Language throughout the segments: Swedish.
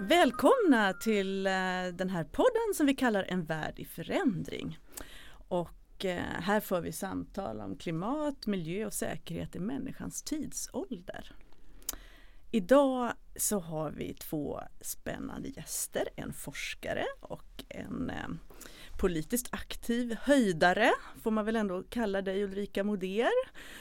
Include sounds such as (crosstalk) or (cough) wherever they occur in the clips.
Välkomna till eh, den här podden som vi kallar En värld i förändring. Och eh, här för vi samtal om klimat, miljö och säkerhet i människans tidsålder. Idag så har vi två spännande gäster, en forskare och en eh, politiskt aktiv höjdare, får man väl ändå kalla dig Ulrika Moder,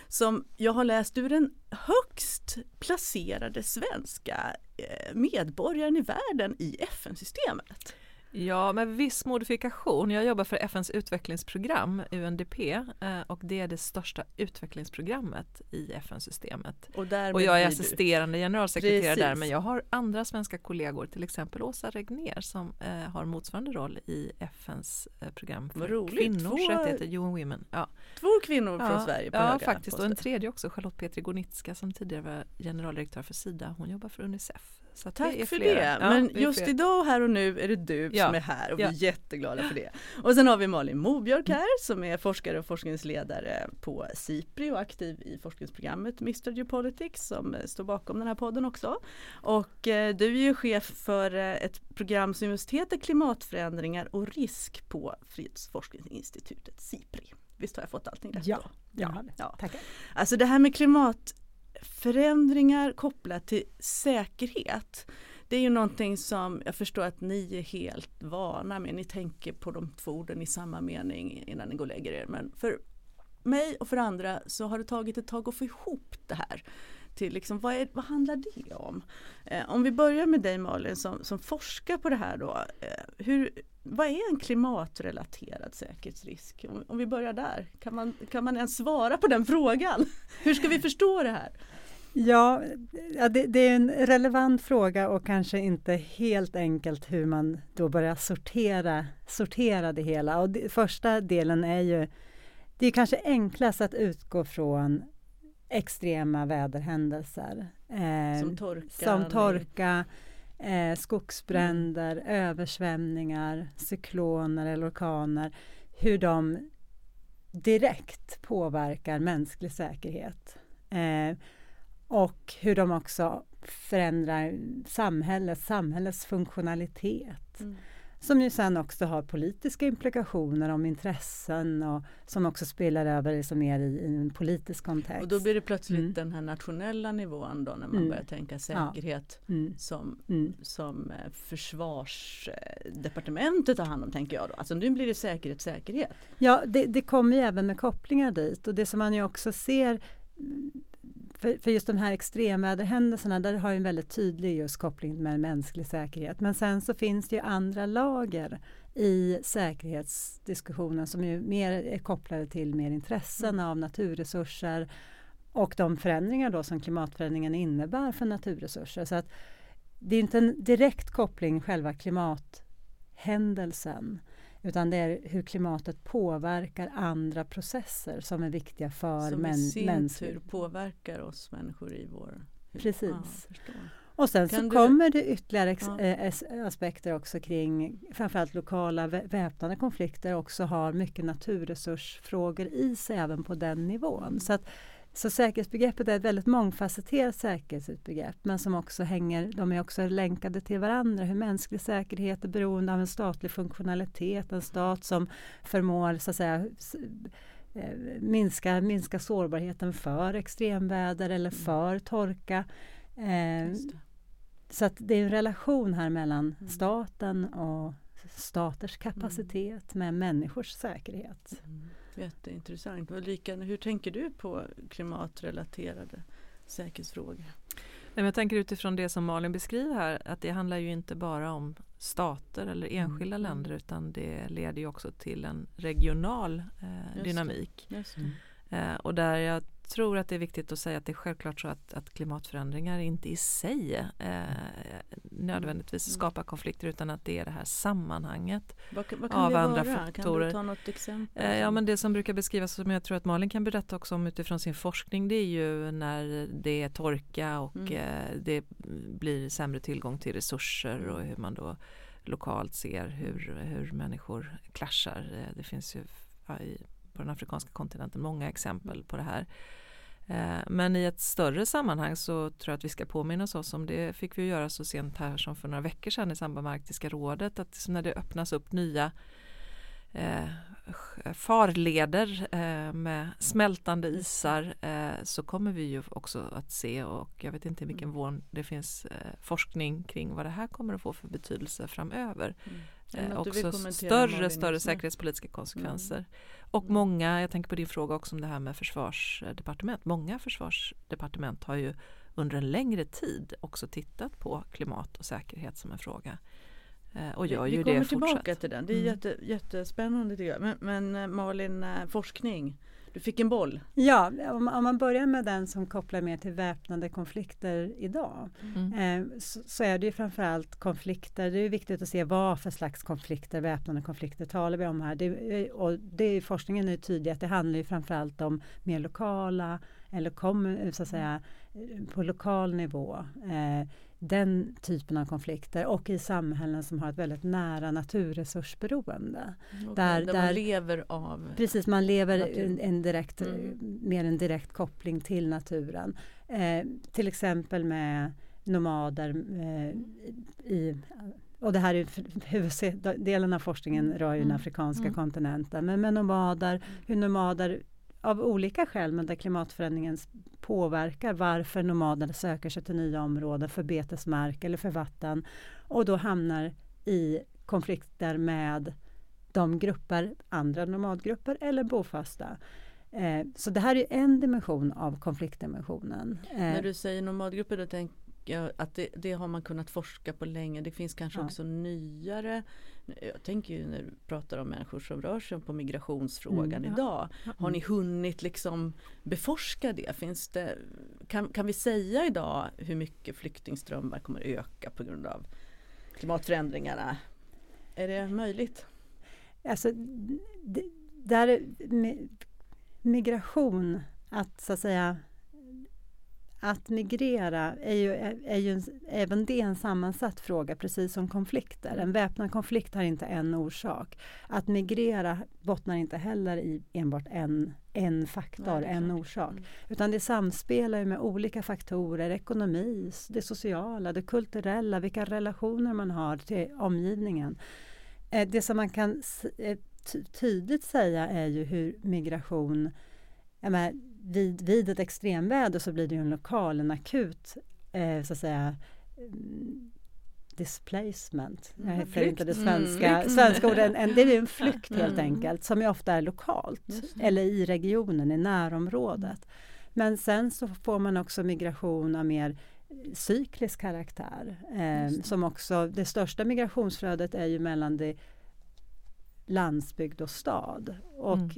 som jag har läst ur den högst placerade svenska eh, medborgaren i världen i FN-systemet. Ja, med viss modifikation. Jag jobbar för FNs utvecklingsprogram, UNDP, eh, och det är det största utvecklingsprogrammet i FN-systemet. Och, och, jag är assisterande generalsekreterare Precis. där, men jag har andra svenska kollegor, till exempel Åsa Regner som eh, har motsvarande roll i FNs eh, program för roligt. kvinnors Två... rättigheter, UN Women. Ja. Två kvinnor från ja, Sverige på Ja, faktiskt. Poster. Och en tredje också, Charlotte Petri Gornitska som tidigare var generaldirektör för Sida. Hon jobbar för Unicef. Så Tack för flera. det. Ja, Men just flera. idag här och nu är det du ja. som är här och vi är jätteglada för det. Och sen har vi Malin Mobjörk här som är forskare och forskningsledare på SIPRI och aktiv i forskningsprogrammet Mr Geopolitics som står bakom den här podden också. Och eh, du är ju chef för eh, ett program som just heter Klimatförändringar och risk på Fredsforskningsinstitutet SIPRI. Visst har jag fått allting rätt? Ja, då? ja. ja. Tackar. Alltså det här med klimat förändringar kopplat till säkerhet. Det är ju någonting som jag förstår att ni är helt vana med. Ni tänker på de två orden i samma mening innan ni går och lägger er. Men för mig och för andra så har det tagit ett tag att få ihop det här. Till liksom, vad, är, vad handlar det om? Eh, om vi börjar med dig Malin som, som forskar på det här då. Eh, hur, vad är en klimatrelaterad säkerhetsrisk? Om, om, vi börjar där, kan man, kan man ens svara på den frågan? (laughs) Hur ska vi förstå det här? Ja, det, det, är en relevant fråga och kanske inte helt enkelt hur man då börjar sortera, sortera det hela. Och det, första delen är ju, det är kanske enklast att utgå från extrema väderhändelser. Eh, som torka. Som torka eh, skogsbränder, mm. översvämningar, cykloner eller orkaner. Hur de direkt påverkar mänsklig säkerhet. Eh, och hur de också förändrar samhället, samhällets funktionalitet. Mm. Som ju sen också har politiska implikationer om intressen och som också spelar över liksom mer i, i en politisk kontext. Och då blir det plötsligt mm. den här nationella nivån då när man mm. börjar tänka säkerhet ja. Mm. som, mm. som eh, försvarsdepartementet har hand om tänker jag då. Alltså nu blir det säkerhet, säkerhet. Ja det, det kommer ju även med kopplingar dit och det som man ju också ser för, för just de här extremväderhändelserna, där har en väldigt tydlig just koppling med mänsklig säkerhet. Men sen så finns det ju andra lager i säkerhetsdiskussionen som är mer är kopplade till mer intressen mm. av naturresurser och de förändringar då som klimatförändringen innebär för naturresurser. Så att det är inte en direkt koppling själva klimathändelsen utan det är hur klimatet påverkar andra processer som är viktiga för som män, Som i sin tur påverkar oss människor i vår... Precis. Ja, och sen kan så du... kommer det ytterligare ja. Eh, aspekter också kring framförallt lokala väpnade konflikter också har mycket naturresursfrågor i sig även på den nivån. Så att så säkerhetsbegreppet är ett väldigt mångfacetterat säkerhetsbegrepp men som också hänger, de är också länkade till varandra. Hur mänsklig säkerhet är beroende av en statlig funktionalitet, en stat som förmår så att säga eh, minska, minska sårbarheten för extremväder eller mm. för torka. Eh, så att det är en relation här mellan mm. staten och staters kapacitet mm. med människors säkerhet. Mm. Jätteintressant. Ulrika, hur tänker du på klimatrelaterade säkerhetsfrågor? Jag tänker utifrån det som Malin beskriver här att det handlar ju inte bara om stater eller mm. enskilda mm. länder utan det leder ju också till en regional eh, Just dynamik. Just eh, och där jag tror att det är viktigt att säga att det är självklart så att, att klimatförändringar inte i sig eh, nödvändigtvis mm. skapar konflikter utan att det är det här sammanhanget vad, vad av andra vara? faktorer. Kan du ta något exempel? Eh, ja men det som brukar beskrivas som jag tror att Malin kan berätta också om utifrån sin forskning det är ju när det är torka och mm. eh, det blir sämre tillgång till resurser och hur man då lokalt ser hur, hur människor clashar. Eh, det finns ju i, på den afrikanska kontinenten många exempel på det här. Eh, men i ett större sammanhang så tror jag att vi ska påminna oss om det fick vi göra så sent här som för några veckor sedan i samband med Arktiska rådet att när det öppnas upp nya eh, farleder eh, med smältande isar så kommer vi ju också att se och jag vet inte i vilken mm. mån det finns forskning kring vad det här kommer att få för betydelse framöver. Mm. Eh, också större, större säkerhetspolitiska konsekvenser. Mm. Och mm. många, jag tänker på din fråga också om det här med försvarsdepartement. Många försvarsdepartement har ju under en längre tid också tittat på klimat och säkerhet som en fråga. Eh, och gör ju vi kommer tillbaka fortsatt. till den. Det är mm. jätte, jättespännande tycker jag. Men, men eh, Malin, eh, forskning. Du fick en boll. Ja, om, om, man börjar med den som kopplar mer till väpnade konflikter idag mm. eh, så, så, är det ju framförallt konflikter. Det är viktigt att se vad för slags konflikter, väpnade konflikter talar vi om här. Det, och det, forskningen är tydlig att det handlar ju framförallt om mer lokala eller kom, så att säga, på lokal nivå. Eh, den typen av konflikter och i samhällen som har ett väldigt nära naturresursberoende. Okay, där, där, man lever av Precis, man lever en, en direkt, mm. mer en direkt koppling till naturen. Eh, till exempel med nomader eh, i och det här är huvuddelen av forskningen mm. rör ju den mm. afrikanska mm. kontinenten. Men med nomader, hur nomader av olika skäl, men där klimatförändringen påverkar varför nomaderna söker sig till nya områden för betesmark eller för vatten och då hamnar i konflikter med de grupper, andra nomadgrupper eller bofasta. Eh, så det här är en dimension av konfliktdimensionen. Eh, När du säger nomadgrupper då tänker jag att det, det, har man kunnat forska på länge. Det finns kanske ja. också nyare jag tänker ju när du pratar om människor som rör sig på migrationsfrågan mm, idag. Ja. Har ni hunnit liksom beforska det? Finns det kan, kan vi säga idag hur mycket flyktingströmmar kommer öka på grund av klimatförändringarna? Är det möjligt? Alltså, det, där migration, att så att säga att migrera är ju, är ju en, även det en sammansatt fråga, precis som konflikter. En väpnad konflikt har inte en orsak. Att migrera bottnar inte heller i enbart en, en faktor, Nej, en orsak. Mm. Utan det samspelar med olika faktorer, ekonomi, det sociala, det kulturella, vilka relationer man har till omgivningen. Eh, det som man kan eh, tydligt säga är ju hur migration menar, vid, vid ett extremväder så blir det ju en lokal, en akut eh, så att säga mm, displacement. Jag hittar mm, inte det svenska, mm. svenska ordet. En, det är en (laughs) flykt helt mm. enkelt som ju ofta är lokalt eller i regionen, i närområdet. Men sen så får man också migration av mer cyklisk karaktär. Eh, som också, det största migrationsflödet är ju mellan det landsbygd och stad. Och mm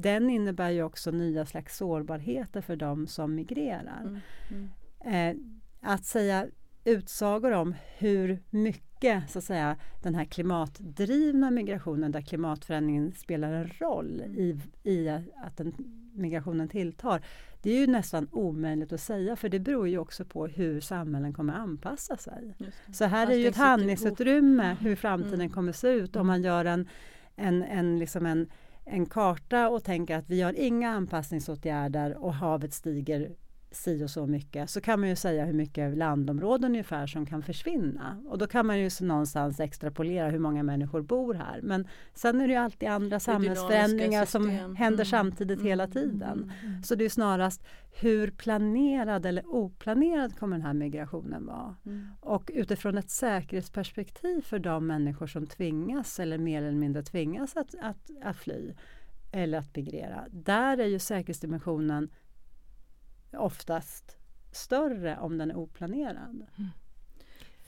den innebär ju också nya slags sårbarheter för de som migrerar. Mm. Mm. Eh, att säga utsagor om hur mycket så att säga, den här klimatdrivna migrationen där klimatförändringen spelar en roll mm. i, i att den, migrationen tilltar. Det är ju nästan omöjligt att säga för det beror ju också på hur samhällen kommer anpassa sig. Så här Allt är ju ett handlingsutrymme hur framtiden mm. kommer se ut om man gör en, en, en, liksom en en karta och tänker att vi har inga anpassningsåtgärder och havet stiger si och så mycket så kan man ju säga hur mycket landområden ungefär som kan försvinna. Och då kan man ju någonstans extrapolera hur många människor bor här. Men sen är det ju alltid andra samhällsförändringar som händer mm. samtidigt mm. hela tiden. Mm. mm. Så det är snarast hur planerad eller oplanerad kommer den här migrationen vara? Mm. Och utifrån ett säkerhetsperspektiv för de människor som tvingas eller mer eller mindre tvingas att, att, att fly eller att migrera. Där är ju säkerhetsdimensionen oftast större om den är oplanerad. Mm.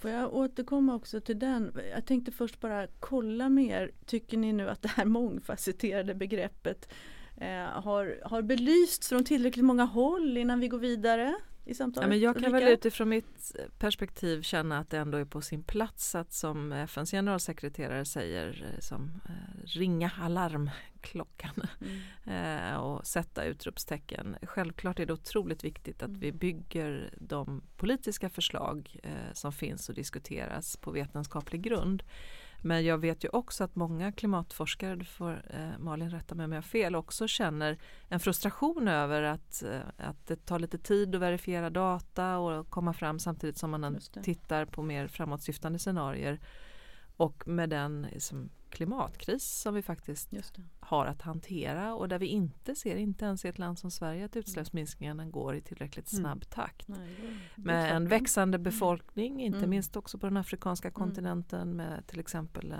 Får jag återkomma också till den? Jag tänkte först bara kolla med er, Tycker ni nu att det här (laughs) mångfacetterade begreppet eh, har, har belysts från tillräckligt många håll innan vi går vidare? I samtalet? Ja, men jag kan Ulrika? väl utifrån mitt perspektiv känna att det ändå är på sin plats att som FNs generalsekreterare säger eh, som eh, ringa alarmklockan mm. (laughs) eh, och sätta utropstecken. Självklart är det otroligt viktigt att mm. vi bygger de politiska förslag eh, som finns och diskuteras på vetenskaplig grund. Men jag vet ju också att många klimatforskare, du får eh, Malin rätta mig om jag har fel, också känner en frustration över att, eh, att det tar lite tid att verifiera data och komma fram samtidigt som man tittar på mer framåtsyftande scenarier. Och med den liksom, klimatkris som vi faktiskt har att hantera och där vi inte ser, inte ens i ett land som Sverige, att utsläppsminskningarna går i tillräckligt mm. snabb takt. Nej, med en växande mm. befolkning, inte mm. minst också på den afrikanska mm. kontinenten med till exempel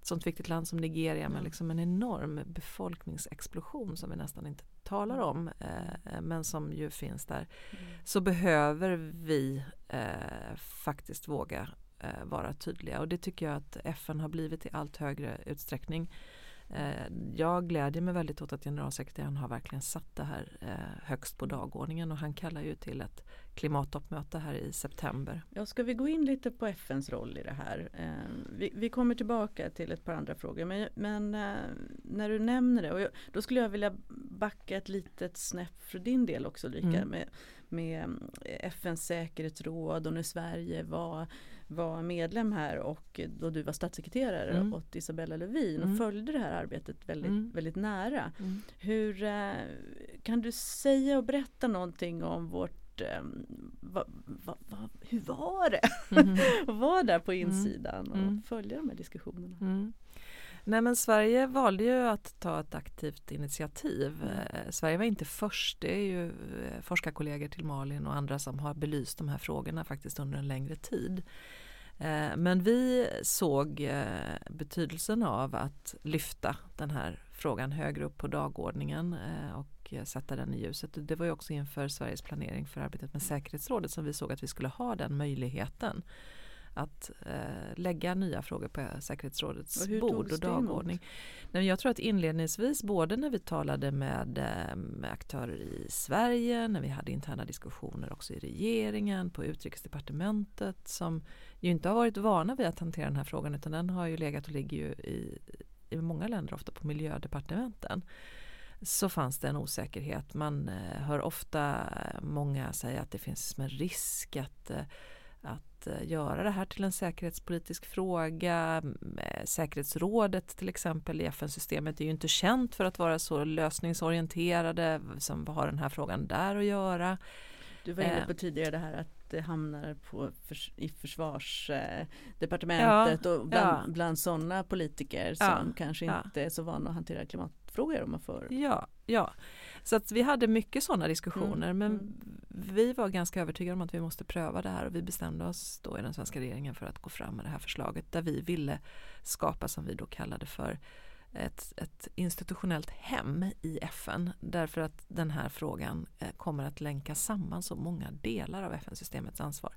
ett sånt viktigt land som Nigeria med liksom en enorm befolkningsexplosion som vi nästan inte talar om eh, men som ju finns där. Mm. Så behöver vi eh, faktiskt våga eh, vara tydliga och det tycker jag att FN har blivit i allt högre utsträckning. Eh, jag glädjer mig väldigt åt att generalsekreteraren har verkligen satt det här eh, högst på dagordningen och han kallar ju till ett klimattoppmöte här i september. Ja, ska vi gå in lite på FNs roll i det här? Eh, vi, vi, kommer tillbaka till ett par andra frågor men, men eh, när du nämner det, och jag, då skulle jag vilja backa ett litet snäpp för din del också Ulrika mm. med, med FNs säkerhetsråd och när Sverige var var medlem här och då du var statssekreterare mm. åt Isabella Lövin och mm. följde det här arbetet väldigt, mm. väldigt nära. Mm. Hur eh, Kan du säga och berätta någonting om vårt eh, va, va, va, hur var det mm. att vara där på mm. insidan och följa de här diskussionerna? Nej men Sverige valde ju att ta ett aktivt initiativ. Mm. Sverige var inte först, det är ju eh, forskarkollegor till Malin och andra som har belyst de här frågorna faktiskt under en längre tid. Eh, men vi såg eh, betydelsen av att lyfta den här frågan högre upp på dagordningen eh, och sätta den i ljuset. Det var ju också inför Sveriges planering för arbetet med säkerhetsrådet som vi såg att vi skulle ha den möjligheten att eh, lägga nya frågor på säkerhetsrådets och bord och dagordning. Nej, jag tror att inledningsvis både när vi talade med, eh, med, aktörer i Sverige, när vi hade interna diskussioner också i regeringen, på utrikesdepartementet som ju inte har varit vana vid att hantera den här frågan utan den har ju legat och ligger ju i, i många länder ofta på miljödepartementen så fanns det en osäkerhet. Man eh, hör ofta många säga att det finns en risk att eh, att eh, göra det här till en säkerhetspolitisk fråga. Säkerhetsrådet till exempel i FN-systemet är ju inte känt för att vara så lösningsorienterade som har den här frågan där att göra. Du var inne på eh. tidigare det här att det hamnar på, i försvarsdepartementet ja, och bland, ja. bland sådana politiker som ja, kanske inte är så vana att hantera klimatfrågor om man får. Ja, ja. Så att vi hade mycket sådana diskussioner mm. men mm. vi var ganska övertygade om att vi måste pröva det här och vi bestämde oss då i den svenska regeringen för att gå fram med det här förslaget där vi ville skapa som vi då kallade för ett, ett institutionellt hem i FN därför att den här frågan eh, kommer att länka samman så många delar av FN-systemets ansvar.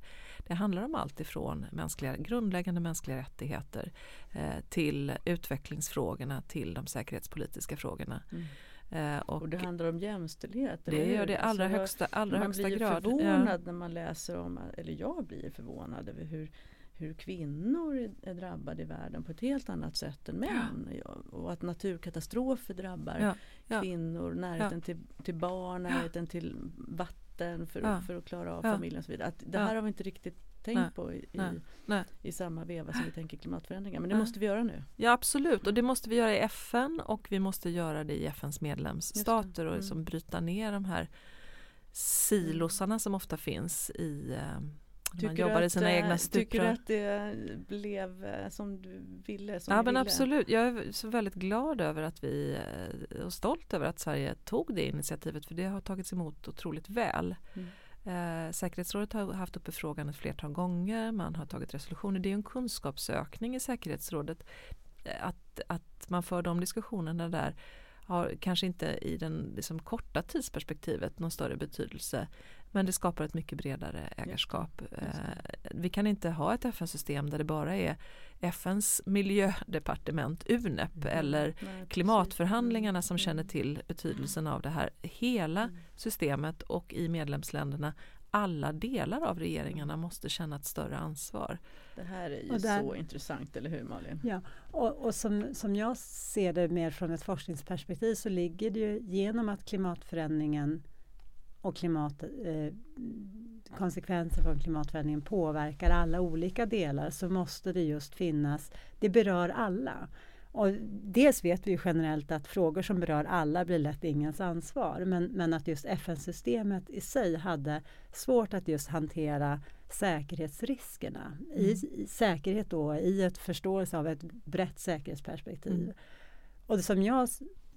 Det handlar om allt ifrån mänskliga, grundläggande mänskliga rättigheter eh, till utvecklingsfrågorna till de säkerhetspolitiska frågorna. Mm. Eh, och, och, det handlar om jämställdhet. Det gör det i allra alltså, högsta, allra högsta grad. Man blir förvånad ja. när man läser om, eller jag blir förvånad över hur, hur kvinnor är, drabbade i världen på ett helt annat sätt än män. Ja. Och att naturkatastrofer drabbar ja. kvinnor, närheten till, till barn, närheten till vatten för, för att klara av familjen och så vidare. Att det här har vi inte riktigt tänkt nej, på i, nej, nej. i samma veva som vi tänker klimatförändringar. Men det måste vi göra nu. Ja absolut och det måste vi göra i FN och vi måste göra det i FNs medlemsstater och liksom bryta ner de här silosarna som ofta finns i eh, man jobbar i sina egna stuprör. Tycker du att det blev eh, som du ville? Som ja men ville? absolut, jag är så väldigt glad över att vi eh, och stolt över att Sverige tog det initiativet för det har tagits emot otroligt väl. Mm. Eh, säkerhetsrådet har haft uppe frågan ett flertal gånger, man har tagit resolutioner. Det är en kunskapsökning i säkerhetsrådet eh, att, att man för de diskussionerna där har kanske inte i den liksom, korta tidsperspektivet någon större betydelse men det skapar ett mycket bredare ägarskap. Eh, vi kan inte ha ett FN-system där det bara är FNs miljödepartement, UNEP mm. eller Nej, klimatförhandlingarna som mm. känner till betydelsen av det här. Hela mm. systemet och i medlemsländerna alla delar av regeringarna måste känna ett större ansvar. Det här är ju där, så intressant, eller hur Malin? Ja, och, och som, som jag ser det mer från ett forskningsperspektiv så ligger det ju genom att klimatförändringen och klimat, eh, konsekvenser från klimatförändringen påverkar alla olika delar så måste det just finnas, det berör alla. Och dels vet vi generellt att frågor som berör alla blir lätt ingens ansvar. Men, men att just FN-systemet i sig hade svårt att just hantera säkerhetsriskerna. Mm. I, I, säkerhet då i ett förståelse av ett brett säkerhetsperspektiv. Mm. Och det som jag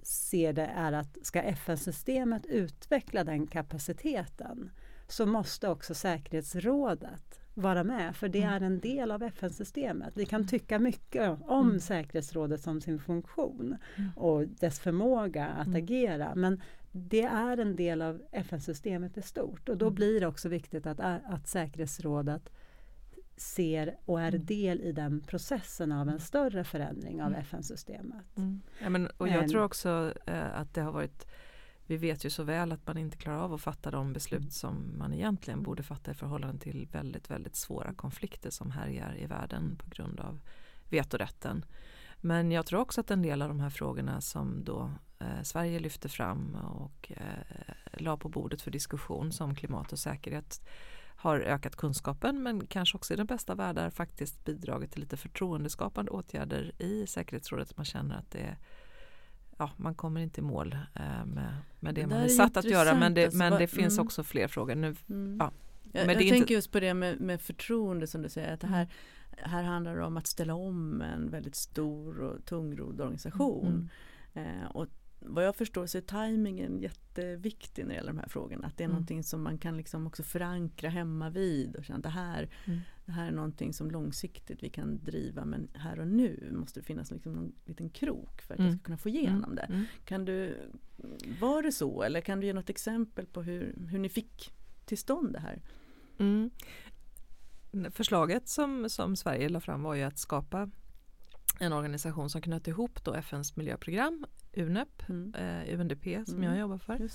ser det är att ska FN-systemet utveckla den kapaciteten så måste också säkerhetsrådet vara med för det mm. är en del av FN-systemet. Vi kan tycka mycket om mm. säkerhetsrådet som sin funktion mm. och dess förmåga att mm. agera men det är en del av FN-systemet i stort och då blir det också viktigt att, att säkerhetsrådet ser och är del i den processen av en större förändring av FN-systemet. Ja, men, och jag tror också eh, att det har varit vi vet ju så väl att man inte klarar av att fatta de beslut mm. som man egentligen mm. borde fatta i förhållande till väldigt, väldigt svåra konflikter som härjar i världen på grund av vetorätten. Men jag tror också att en del av de här frågorna som då eh, Sverige lyfter fram och eh, la på bordet för diskussion som klimat och säkerhet har ökat kunskapen men kanske också i den bästa världar faktiskt bidragit till lite förtroendeskapande åtgärder i säkerhetsrådet. Man känner att det är ja, man kommer inte i mål eh, med, med det, det man är satt att göra men det, alltså, men det finns mm. också fler frågor. Nu, mm. ja. Jag, jag tänker inte... just på det med, med förtroende som du säger. Att det här, mm. här handlar det om att ställa om en väldigt stor och tungrodd organisation. Mm. Eh, och vad jag förstår så är tajmingen jätteviktig när det gäller de här frågorna. Att det är mm. någonting som man kan liksom också förankra hemma vid och känna att det här, mm. det här är någonting som långsiktigt vi kan driva men här och nu måste det finnas liksom någon liten krok för att mm. jag ska kunna få igenom mm. det. Mm. Kan du, var det så eller kan du ge något exempel på hur, hur ni fick till stånd det här? Mm. Förslaget som, som Sverige la fram var ju att skapa en organisation som knöt ihop då FNs miljöprogram, UNEP, mm. eh, UNDP som mm. jag jobbar för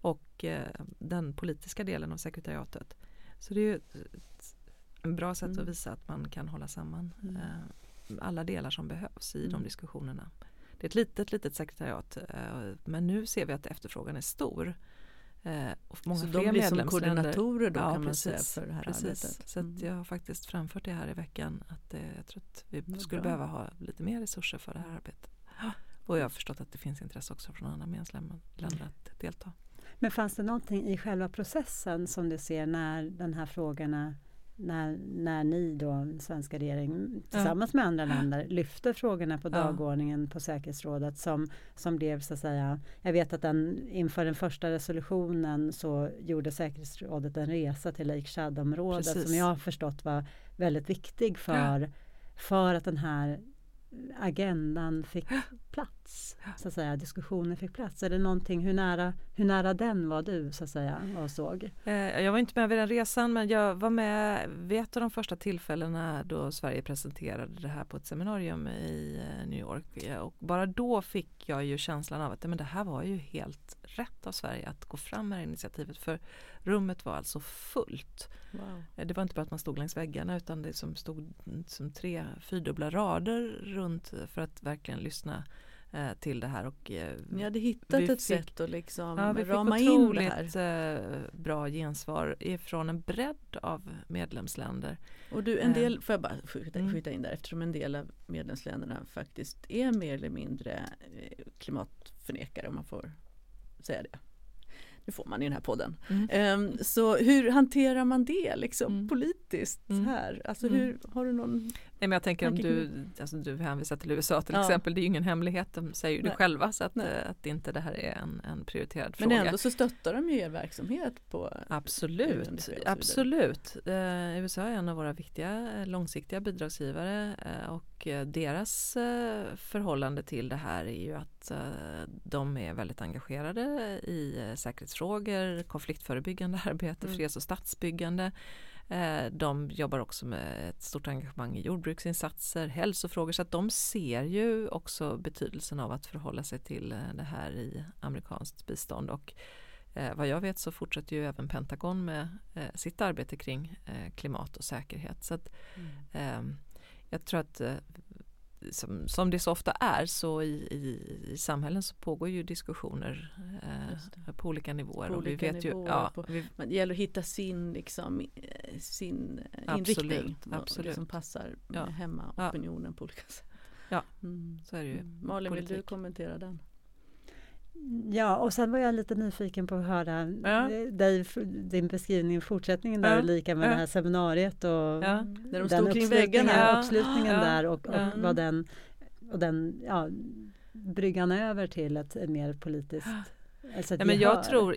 och eh, den politiska delen av sekretariatet. Så det är ett, en bra sätt mm. att visa att man kan hålla samman mm. eh, alla delar som behövs i de mm. diskussionerna. Det är ett litet, litet sekretariat eh, men nu ser vi att efterfrågan är stor. Eh, och många så de blir som koordinatorer då ja, kan precis, man säga för det här precis. arbetet? Så mm. jag har faktiskt framfört det här i veckan att eh, jag tror att vi skulle bra. behöva ha lite mer resurser för det här arbetet. Och jag har förstått att det finns intresse också från andra medlemsländer att delta. Men fanns det någonting i själva processen som du ser när de här frågorna när, när ni då, svenska regeringen tillsammans ja. med andra länder lyfte frågorna på dagordningen på säkerhetsrådet som, som blev så att säga, jag vet att den, inför den första resolutionen så gjorde säkerhetsrådet en resa till Lake Chad-området som jag har förstått var väldigt viktig för, ja. för att den här agendan fick plats, så att säga, diskussionen fick plats. Är det någonting, hur nära, hur nära den var du så att säga och såg? Eh, jag var inte med vid den resan men jag var med vid ett av de första tillfällena då Sverige presenterade det här på ett seminarium i eh, New York och bara då fick jag ju känslan av att men det här var ju helt rätt av Sverige att gå fram med initiativet för rummet var alltså fullt. Wow. Eh, det var inte bara att man stod längs väggarna utan det som stod som tre fyrdubbla rader runt för att verkligen lyssna eh, till det här. Och, eh, Ni hade hittat ett fick, sätt att liksom ja, vi rama fick in det här. Eh, bra gensvar ifrån en bredd av medlemsländer. Och du, en del, får jag bara skjuta, mm. skjuta in där, eftersom en del av medlemsländerna faktiskt är mer eller mindre klimatförnekare om man får säga det det får man i den här podden. Mm. Um, så hur hanterar man det liksom mm. politiskt mm. här? Alltså mm. hur, har du någon Nej, men jag tänker om du, alltså du hänvisar till USA till ja. exempel, det är ju ingen hemlighet, de säger ju det själva så att, eh, att inte det här är en, en prioriterad fråga. Men ändå så stöttar de ju er verksamhet på Absolut, absolut. Eh, USA är en av våra viktiga eh, långsiktiga bidragsgivare eh, och eh, deras eh, förhållande till det här är ju att de är väldigt engagerade i säkerhetsfrågor, konfliktförebyggande (laughs) arbete, mm. freds och statsbyggande Eh, de jobbar också med ett stort engagemang i jordbruksinsatser, hälsofrågor så att de ser ju också betydelsen av att förhålla sig till eh, det här i amerikanskt bistånd och Eh, vad jag vet så fortsätter ju även Pentagon med eh, sitt arbete kring eh, klimat och säkerhet. Så att, mm. Ehm, jag tror att eh, som, som, det så ofta är så i, i, i samhällen så pågår ju diskussioner eh, på olika nivåer. På och olika vi vet nivåer, ju, ja, på, vi, det gäller att hitta sin, liksom, sin absolut, inriktning absolut. Och som passar ja. hemma opinionen ja. på olika sätt. Ja, mm. så är det ju. Mm. Malin, vill du kommentera den? Ja, och sen var jag lite nyfiken på att höra ja. dig, din beskrivning, fortsättningen där ja. lika med ja. det här seminariet och ja. Där de den kring väggarna. uppslutningen där och, och vad den, och den ja, bryggan över till ett, mer politiskt alltså ja, men Jag tror,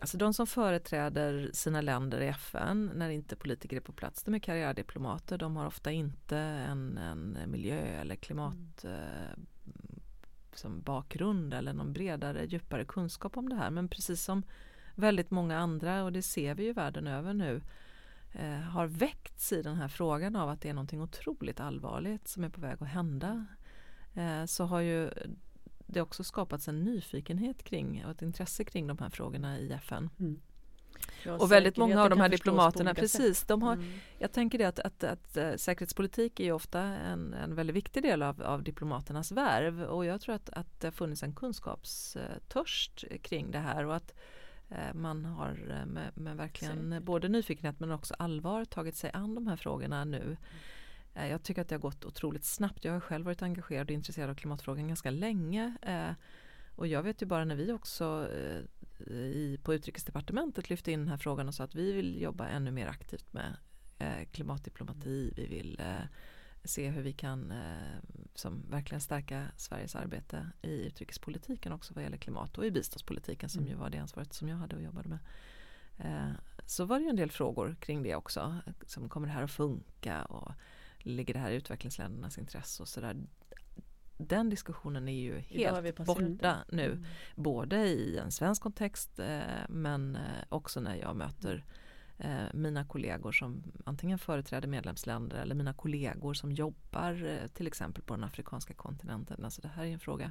alltså de som företräder sina länder i FN när inte politiker är på plats, de är karriärdiplomater, de har ofta inte en, en miljö eller klimat mm liksom bakgrund eller någon bredare, djupare kunskap om det här. Men precis som väldigt många andra, och det ser vi ju världen över nu, eh, har väckts i den här frågan av att det är någonting otroligt allvarligt som är på väg att hända. Eh, så har ju det också skapats en nyfikenhet kring och ett intresse kring de här frågorna i FN. Mm. Och väldigt många av de här diplomaterna, precis, de har, mm. jag tänker det att, att, att, att, säkerhetspolitik är ju ofta en, en väldigt viktig del av, av diplomaternas värv och jag tror att, att det har funnits en kunskapstörst kring det här och att eh, man har eh, med, med verkligen Säkert. både nyfikenhet men också allvar tagit sig an de här frågorna nu. Mm. Eh, jag tycker att det har gått otroligt snabbt. Jag har själv varit engagerad och intresserad av klimatfrågan ganska länge. Och jag vet ju bara när vi också i, på utrikesdepartementet lyfte in den här frågan och sa att vi vill jobba ännu mer aktivt med eh, klimatdiplomati. Vi vill eh, se hur vi kan eh, som verkligen stärka Sveriges arbete i utrikespolitiken också vad gäller klimat och i biståndspolitiken som mm. ju var det ansvaret som jag hade och jobbade med. Eh, så var det ju en del frågor kring det också. Som kommer det här att funka och ligger det här i utvecklingsländernas intresse och sådär den diskussionen är ju helt borta nu. Mm. Både i en svensk kontext eh, men eh, också när jag möter eh, mina kollegor som antingen företräder medlemsländer eller mina kollegor som jobbar eh, till exempel på den afrikanska kontinenten. Alltså det här är en fråga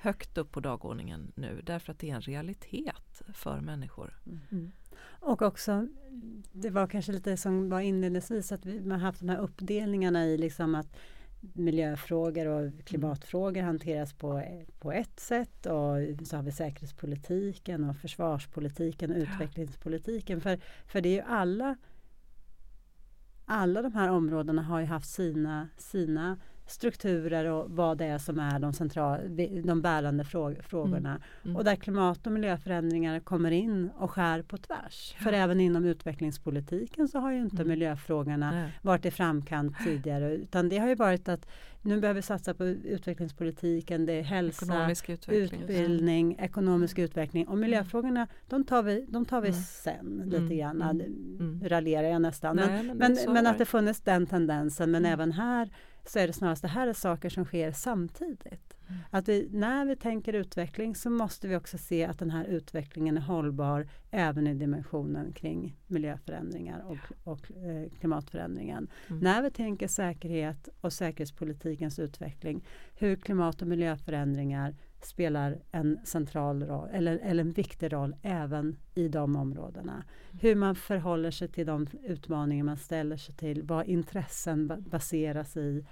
högt upp på dagordningen nu därför att det är en realitet för människor. Mm. mm. Och också, det var kanske lite som var inledningsvis att vi har haft de här uppdelningarna i liksom att miljöfrågor och klimatfrågor hanteras på, på ett sätt och så har vi säkerhetspolitiken och försvarspolitiken och utvecklingspolitiken. För, för det är ju alla alla de här områdena har ju haft sina, sina strukturer och vad det är som är de, central, de bärande frågorna. Mm. Mm. Och där klimat och miljöförändringar kommer in och skär på tvärs. Ja. För även inom utvecklingspolitiken så har ju inte mm. miljöfrågorna Nej. varit i framkant tidigare. Utan det har ju varit att nu behöver vi satsa på utvecklingspolitiken, det är hälsa, utveckling. utbildning, ekonomisk utveckling. Och miljöfrågorna, de tar vi, de tar vi mm. sen lite mm. grann. Mm. mm. Raljerar jag nästan. Nej, men, men, men, men att det funnits den tendensen. Men även här så är det snarast det här är saker som sker samtidigt. Mm. Att vi, när vi tänker utveckling så måste vi också se att den här utvecklingen är hållbar även i dimensionen kring miljöförändringar och, och eh, klimatförändringen. Mm. När vi tänker säkerhet och säkerhetspolitikens utveckling, hur klimat och miljöförändringar spelar en central roll eller, eller en viktig roll även i de områdena. Mm. Hur man förhåller sig till de utmaningar man ställer sig till, vad intressen baseras i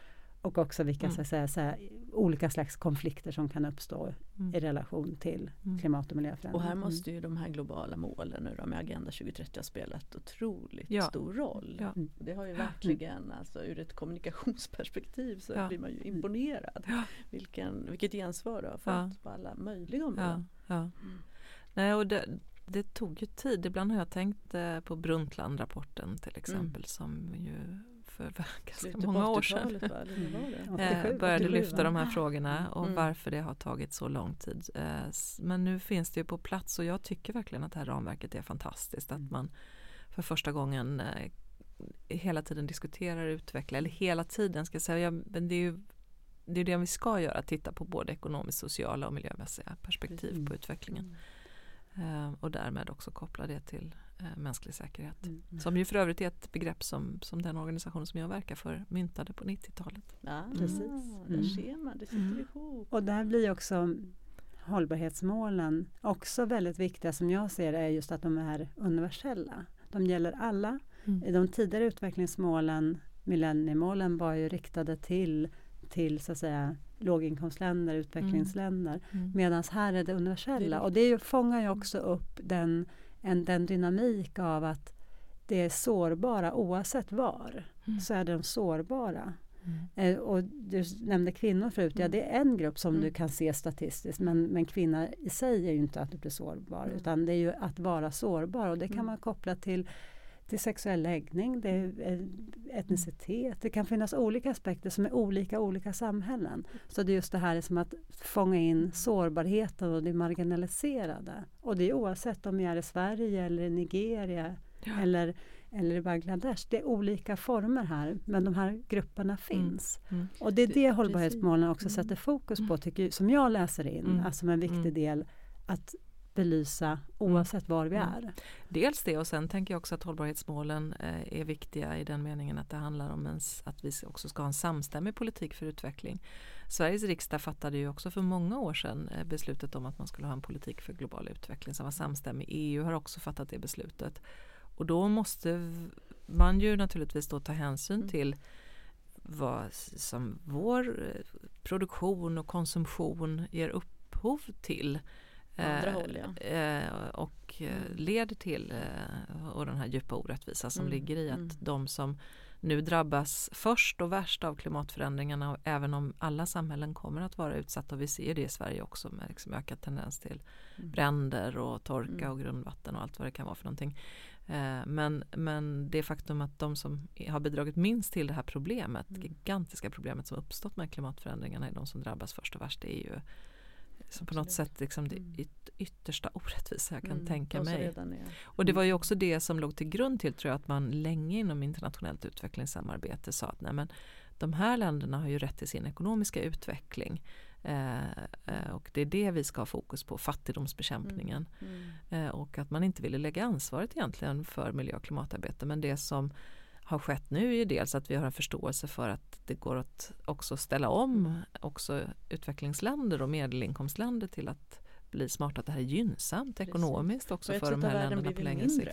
och också vilka mm. så säga, så här, olika slags konflikter som kan uppstå mm. i relation till mm. klimat och miljöförändring. Och här måste ju de här globala målen nu då med Agenda 2030 ha spelat otroligt ja. stor roll. Ja. Mm. Det har ju verkligen, alltså ur ett kommunikationsperspektiv så ja. blir man ju imponerad. Ja. Vilken, vilket gensvar du har fått på alla möjliga områden. Mm. Nej, och det, det tog ju tid. Ibland har jag tänkt eh, på Brundtland-rapporten till exempel mm. som ju för ganska många år sedan mm. började lyfta de här frågorna mm. och mm. varför det har tagit så lång tid. Eh, men nu finns det ju på plats och jag tycker verkligen att det här ramverket är fantastiskt. Att mm. man för första gången eh, hela tiden diskuterar och utvecklar, eller hela tiden ska jag säga, men det är ju det är det vi ska göra, titta på både ekonomiskt, sociala och miljömässiga perspektiv mm. på utvecklingen. Mm. och därmed också koppla det till eh, mänsklig säkerhet. Mm. Som ju för övrigt är ett begrepp som, som den organisationen som jag verkar för myntade på 90-talet. Ja, precis. Mm. Där ser man, det sitter mm. ihop. Och där blir också hållbarhetsmålen också väldigt viktiga som jag ser är just att de är universella. De gäller alla. Mm. I de tidigare utvecklingsmålen, millenniemålen, var ju riktade till, till så att säga låginkomstländer, utvecklingsländer. Mm. Mm. Medan här är det universella. Och det fångar ju också upp den, en, den dynamik av att det är sårbara oavsett var. Mm. Så är de sårbara. Mm. Eh, och du nämnde kvinnor förut, ja mm. det är en grupp som mm. du kan se statistiskt men, men kvinna i sig är ju inte att du blir sårbar mm. utan det är ju att vara sårbar och det kan mm. man koppla till till sexuell läggning, det är etnicitet. Det kan finnas olika aspekter som är olika olika samhällen. Så det är just det här som att fånga in sårbarheten och det marginaliserade. Och det är oavsett om jag är i Sverige eller i Nigeria ja. eller eller i Bangladesh. Det är olika former här men de här grupperna mm. finns. Mm. Mm. Och det är det hållbarhetsmålen också mm. sätter fokus på, tycker, som jag läser in, mm. alltså som en viktig mm. del att belysa oavsett var vi är. Dels det och sen tänker jag också att hållbarhetsmålen eh, är viktiga i den meningen att det handlar om ens, att vi också ska ha en samstämmig politik för utveckling. Sveriges riksdag fattade ju också för många år sedan eh, beslutet om att man skulle ha en politik för global utveckling som var samstämmig. EU har också fattat det beslutet. Och då måste man ju naturligtvis då ta hänsyn mm. till vad som vår eh, produktion och konsumtion ger upphov till. Eh, håll, ja. eh, och eh, mm. leder till och den här djupa orättvisa som mm. ligger i att mm. de som nu drabbas först och värst av klimatförändringarna även om alla samhällen kommer att vara utsatta och vi ser det i Sverige också med liksom ökad tendens till mm. bränder och torka mm. och grundvatten och allt vad det kan vara för någonting. Men, men det faktum att de som har bidragit minst till det här problemet, gigantiska problemet som uppstått med klimatförändringarna är de som drabbas först och värst. Det är ju som på något sätt liksom det mm. yttersta orättvisa jag kan mm, tänka mig. Och det var ju mm. också det som låg till grund till tror jag att man länge inom internationellt utvecklingssamarbete sa att nej men, de här länderna har ju rätt till sin ekonomiska utveckling. Eh, eh, och det är det vi ska ha fokus på, fattigdomsbekämpningen. Mm. Mm. Eh, och att man inte ville lägga ansvaret egentligen för miljö och klimatarbete. Men det som har skett nu är ju dels att vi har en förståelse för att det går att också ställa om mm. också utvecklingsländer och medelinkomstländer till att bli smarta, att det här är gynnsamt Precis. ekonomiskt också för de här länderna på längre sikt.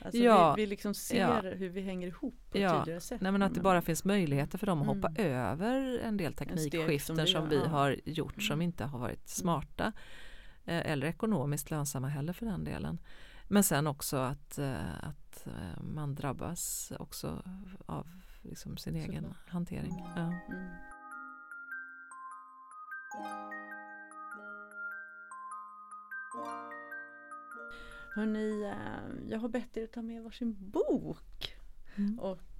Alltså ja, vi, vi liksom ser ja. hur vi hänger ihop på ja. tydligare sätt. Nej, men att det bara finns möjligheter för dem att hoppa mm. över en del teknikskiften som, som vi, har gjort mm. som inte har varit mm. smarta. Eh, eller ekonomiskt lönsamma heller för den delen. Men sen också att, eh, att eh, man drabbas också av liksom sin egen Så. hantering. Ja. Mm. Hörni, eh, jag har bett er att ta med varsin bok. Mm. Och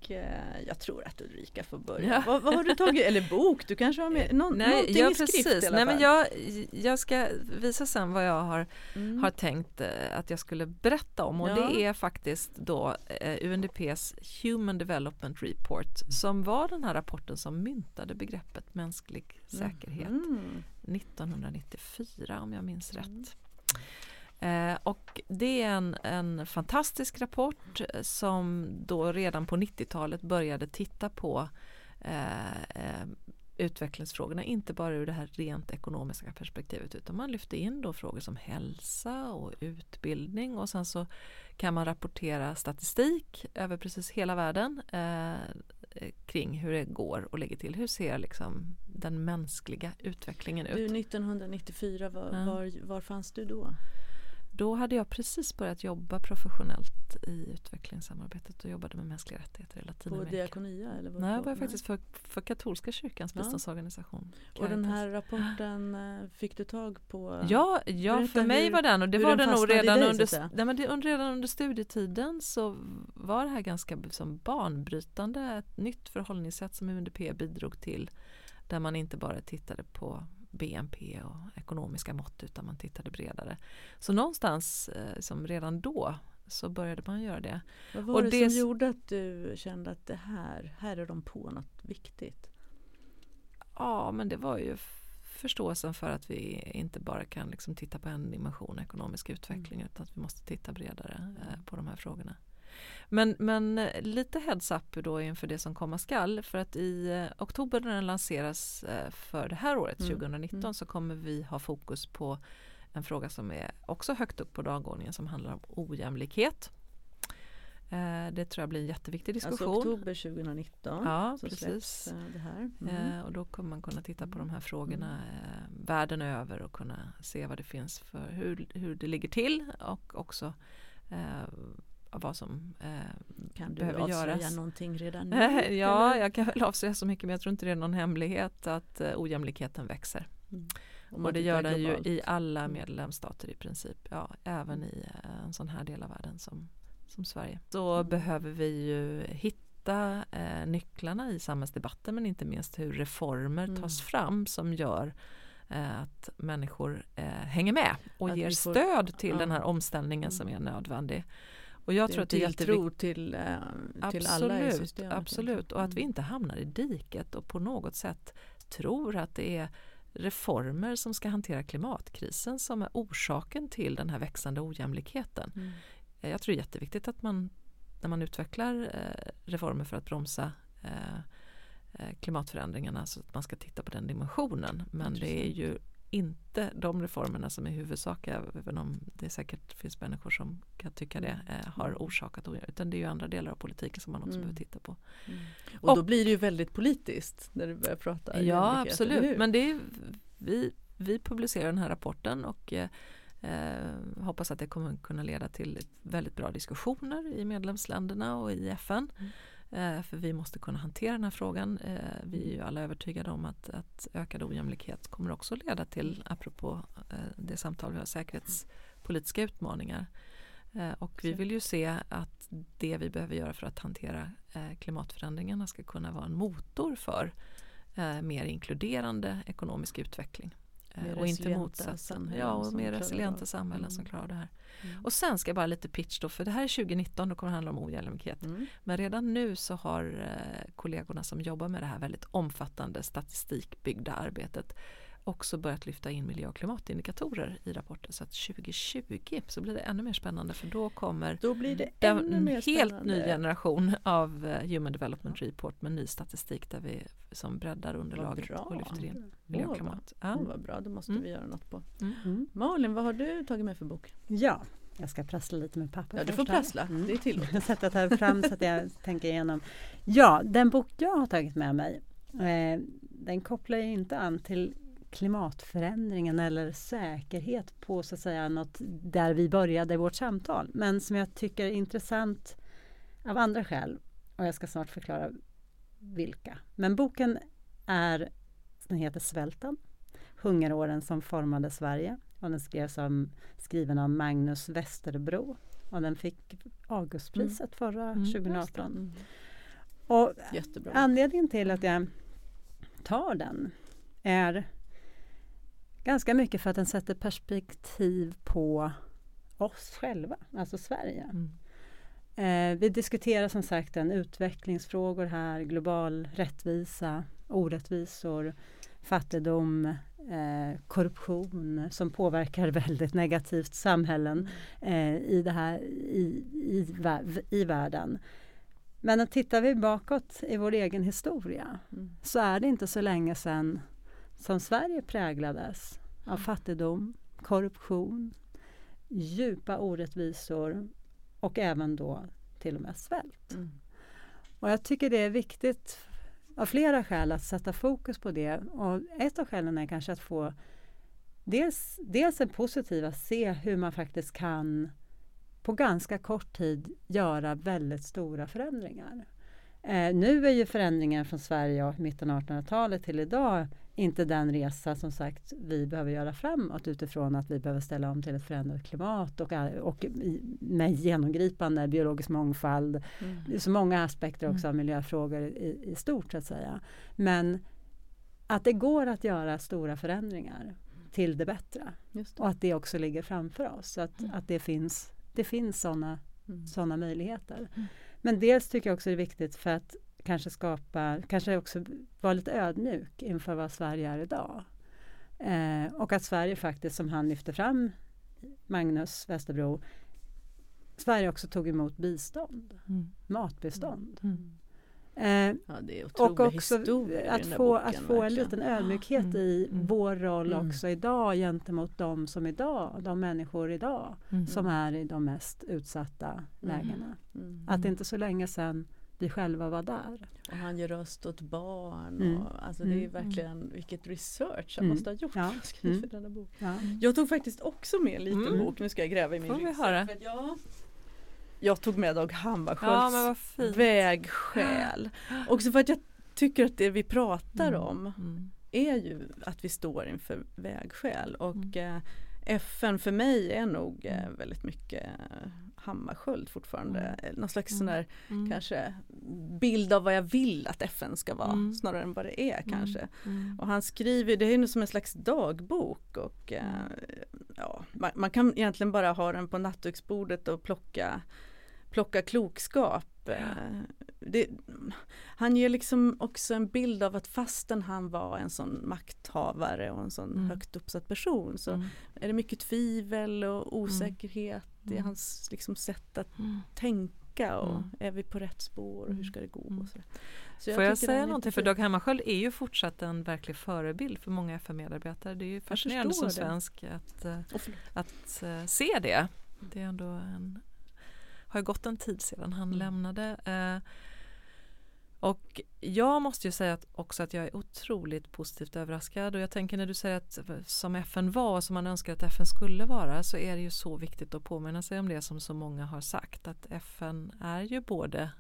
jag tror att Ulrika får börja. Ja. Vad, vad, har du tagit? Eller bok? Du kanske har med någon, Nej, någonting ja, i skrift precis. i alla Nej, fall. Men jag, jag ska visa sen vad jag har, mm. har tänkt eh, att jag skulle berätta om. Och ja. det är faktiskt då eh, UNDPs Human Development Report som var den här rapporten som myntade begreppet mänsklig säkerhet mm. 1994 om jag minns rätt. Eh, och det är en, en fantastisk rapport som då redan på 90-talet började titta på eh, eh, utvecklingsfrågorna, inte bara ur det här rent ekonomiska perspektivet utan man lyfte in då frågor som hälsa och utbildning och sen så kan man rapportera statistik över precis hela världen eh, kring hur det går och ligger till. Hur ser liksom den mänskliga utvecklingen ut? Du 1994, var, ja. var, var fanns du då? Då hade jag precis börjat jobba professionellt i utvecklingssamarbetet och jobbade med mänskliga rättigheter i Latinamerika. På Diakonia? Eller Nej, jag var faktiskt för, för katolska kyrkans ja. biståndsorganisation. Och den här rapporten eh, fick du tag på? Ja, ja för mig hur, var den och det var den nog redan, dig, under, nej, men det, redan under studietiden så var det här ganska som banbrytande, ett nytt förhållningssätt som UNDP bidrog till där man inte bara tittade på BNP och ekonomiska mått utan man tittade bredare. Så någonstans eh, som redan då så började man göra det. Vad var och det, det som gjorde att du kände att det här, här är de på något viktigt? Ja men det var ju förståelsen för att vi inte bara kan liksom titta på en dimension ekonomisk utveckling mm. utan att vi måste titta bredare eh, på de här frågorna. Men, men eh, lite heads up då inför det som komma skall för att i eh, oktober när den lanseras eh, för det här året, mm. 2019, mm. så kommer vi ha fokus på en fråga som är också högt upp på dagordningen som handlar om ojämlikhet. Det tror jag blir en jätteviktig alltså diskussion. Alltså oktober 2019 ja, så precis. Det här. Mm. och då kommer man kunna titta på de här frågorna mm. världen över och kunna se vad det finns för hur, hur det ligger till och också eh, vad som eh, kan du behöver avslöja göras. någonting redan nu? (laughs) ja, eller? jag kan väl avslöja så mycket men jag tror inte det är någon hemlighet att eh, ojämlikheten växer. Mm. Och det gör den ju i alla mm. medlemsstater i princip. Ja, även i eh, en sån här del av världen som som Sverige. Så mm. behöver vi ju hitta eh, nycklarna i samhällsdebatten men inte minst hur reformer mm. tas fram som gör eh, att människor eh, hänger med och att ger får, stöd till ja. den här omställningen som är mm. nödvändig. Och jag tror att det är jätteviktigt. till, eh, till absolut, alla i systemet. Absolut, och att vi inte hamnar i diket och på något sätt tror att det är reformer som ska hantera klimatkrisen som är orsaken till den här växande ojämlikheten. Mm. Eh, jag tror det är jätteviktigt att man när man utvecklar eh, reformer för att bromsa eh, klimatförändringarna så att man ska titta på den dimensionen. Men det är ju inte de reformerna som är huvudsakiga, även om det säkert finns människor som kan tycka det, eh, har orsakat utan det är ju andra delar av politiken som man också mm. behöver titta på. Mm. Och, och, då blir det ju väldigt politiskt när du börjar prata. Ja absolut, men det är, vi, vi publicerar den här rapporten och eh, Eh, hoppas att det kommer kunna leda till väldigt bra diskussioner i medlemsländerna och i FN. Mm. Eh, för vi måste kunna hantera den här frågan. Eh, vi är ju alla övertygade om att, att ökad ojämlikhet kommer också leda till, apropå eh, det samtal vi har, säkerhetspolitiska utmaningar. Och vi vill ju se att det vi behöver göra för att hantera klimatförändringarna ska kunna vara en motor för mer inkluderande ekonomisk utveckling. Mer och inte motsatsen. Ja, och mer resilienta samhällen mm. som klarar det här. Mm. Och sen ska jag bara lite pitch då, för det här är 2019, då kommer handla om ojämlikhet. Mm. Men redan nu så har eh, kollegorna som jobbar med det här väldigt omfattande statistikbyggda arbetet också börjat lyfta in miljö och klimatindikatorer i rapporten. Så att 2020 så blir det ännu mer spännande för då kommer då blir det en helt ny generation av eh, Human Development Report med ny statistik där vi som breddar underlaget och lyfter in miljö och klimat. Ja. Oh, vad bra, det måste mm. vi göra något på. Mm. mm. Malin, vad har du tagit med för bok? Ja, jag ska prassla lite med papper. Ja, du får prassla, mm. det är tillåtet. (laughs) Sätta här fram så att jag (laughs) tänker igenom. Ja, den bok jag har tagit med mig eh, den kopplar inte an till klimatförändringen eller säkerhet på så att säga något där vi började vårt samtal. Men som jag tycker är intressant av andra skäl. Och jag ska snart förklara vilka. Men boken är, den heter Svälten. Hungeråren som formade Sverige. Och den skrevs av, skriven av Magnus Westerbro. Och den fick Augustpriset mm. förra mm, 2018. Mm. Och Jättebra. anledningen till att jag tar den är Ganska mycket för att den sätter perspektiv på oss själva, alltså Sverige. Mm. Eh, vi diskuterar som sagt en utvecklingsfrågor här, global rättvisa, orättvisor, fattigdom, eh, korruption som påverkar (laughs) väldigt negativt samhällen eh, i, det här, i, i, i världen. Men tittar vi bakåt i vår egen historia mm. så är det inte så länge sedan som Sverige präglades av fattigdom, korruption, djupa orättvisor och även då till och med svält. Mm. Och jag tycker det är viktigt av flera skäl att sätta fokus på det. Och ett av skälen är kanske att få dels, dels en positiv att se hur man faktiskt kan på ganska kort tid göra väldigt stora förändringar. Eh, nu är ju förändringen från Sverige och mitten av 1800-talet till idag inte den resa som sagt vi behöver göra framåt utifrån att vi behöver ställa om till ett förändrat klimat och, och med genomgripande biologisk mångfald. Mm. Så många aspekter också mm. av miljöfrågor i, i stort så att säga. Men att det går att göra stora förändringar till det bättre. Det. Och att det också ligger framför oss. Att, mm. att det finns, det finns sådana mm. såna möjligheter. Mm. Men dels tycker jag också det är viktigt för att kanske skapa, kanske också vara lite ödmjuk inför vad Sverige är idag. Eh, och att Sverige faktiskt, som han lyfter fram, Magnus Westerbro, Sverige också tog emot bistånd, mm. matbistånd. Mm. Eh, ja, det är och också att få, boken, att få en liten ödmjukhet mm. i mm. vår roll mm. också idag gentemot de som idag, de människor idag mm. som är i de mest utsatta mm. lägena. Mm. Att det inte så länge sedan vi själva var där. Och han ger röst åt barn. Och, alltså det är verkligen vilket research han måste ha gjort ja. för att skriva denna bok. Ja. Jag tog faktiskt också med en liten bok, nu ska jag gräva i min ryggsäck. Jag tog med Dag Hammarskjölds ja, vägskäl. Också för att jag tycker att det vi pratar mm. om mm. är ju att vi står inför vägskäl och mm. eh, FN för mig är nog eh, mm. väldigt mycket eh, Hammarskjöld fortfarande. Mm. Någon slags mm. sån där mm. kanske bild av vad jag vill att FN ska vara mm. snarare än vad det är mm. kanske. Mm. Och han skriver, det är ju som en slags dagbok och eh, ja, man, man, kan egentligen bara ha den på nattduksbordet och plocka plocka klokskap. Ja. Eh, det, han ger liksom också en bild av att fastän han var en sån makthavare och en sån mm. högt uppsatt person så mm. är det mycket tvivel och mm. osäkerhet mm. i hans liksom, sätt att mm. tänka och mm. är vi på rätt spår och hur ska det gå? Och så. Så Får jag, jag säga någonting? För Dag Hammarskjöld är ju fortsatt en verklig förebild för många FN-medarbetare. Det är ju fascinerande som svensk att, oh, att uh, se det. Det är ändå en har gått en tid sedan han mm. lämnade. Eh, och jag måste ju säga att också att jag är otroligt positivt överraskad och jag tänker när du säger att som FN var och som man önskar att FN skulle vara så är det ju så viktigt att påminna sig om det som så många har sagt att FN är ju både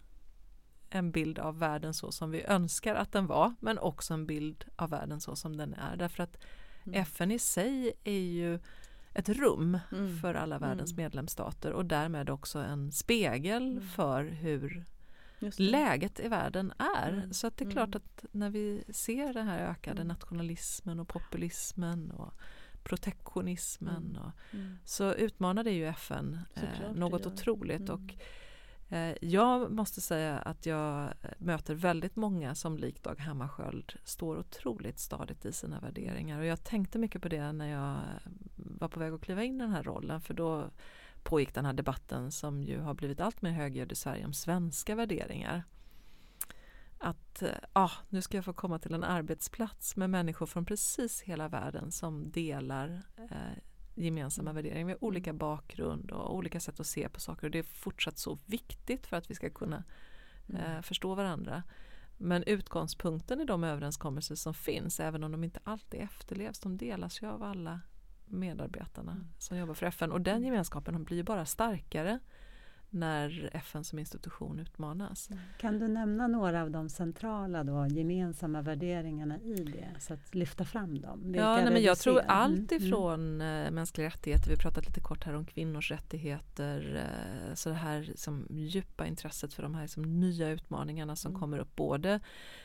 en bild av världen så som vi önskar att den var men också en bild av världen så som den är därför att mm. FN i sig är ju ett rum mm. för alla världens mm. medlemsstater och därmed också en spegel mm. för hur läget i världen är. Mm. Så att det är klart mm. att när vi ser den här ökade mm. nationalismen och populismen och protektionismen och, så utmanar det ju FN eh, något otroligt. Och Eh, jag måste säga att jag eh, möter väldigt många som likt Dag Hammarskjöld står otroligt stadigt i sina värderingar och jag tänkte mycket på det när jag eh, var på väg att kliva in i den här rollen för då pågick den här debatten som ju har blivit allt mer högljudd i Sverige om svenska värderingar. Att ah, nu ska jag få komma till en arbetsplats med människor från precis hela världen som delar eh, gemensamma mm. värderingar. Vi har olika mm. bakgrund och olika sätt att se på saker och det är fortsatt så viktigt för att vi ska kunna mm. eh, förstå varandra. Men utgångspunkten i de överenskommelser som finns, även om de inte alltid efterlevs, de delas ju av alla medarbetarna mm. som jobbar för FN och den mm. gemenskapen blir bara starkare när FN som institution utmanas. Mm. Kan du nämna några av de centrala då, gemensamma värderingarna i det, så att lyfta fram dem? ja, nej, men jag tror allt mm, mm. ifrån mm. mänskliga rättigheter, vi pratat lite kort här om kvinnors rättigheter, eh, så det här som djupa intresset för de här som nya utmaningarna som mm. kommer upp, både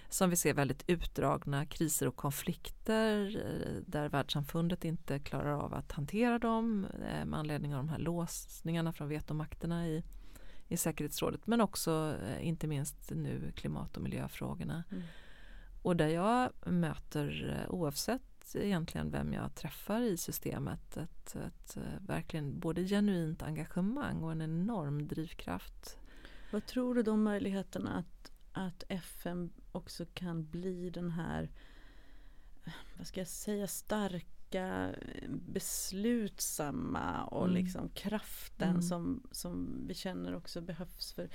som vi ser väldigt utdragna kriser och konflikter eh, där världssamfundet inte klarar av att hantera dem med anledning av de här låsningarna från vetomakterna i i säkerhetsrådet men också eh, inte minst nu klimat och miljöfrågorna. Mm. Och där jag möter eh, oavsett egentligen vem jag träffar i systemet ett, ett eh, verkligen både genuint engagemang och en enorm drivkraft. Vad tror du om möjligheterna att, att FN också kan bli den här vad ska jag säga, stark starka, beslutsamma och mm. liksom kraften mm. som, som vi känner också behövs för,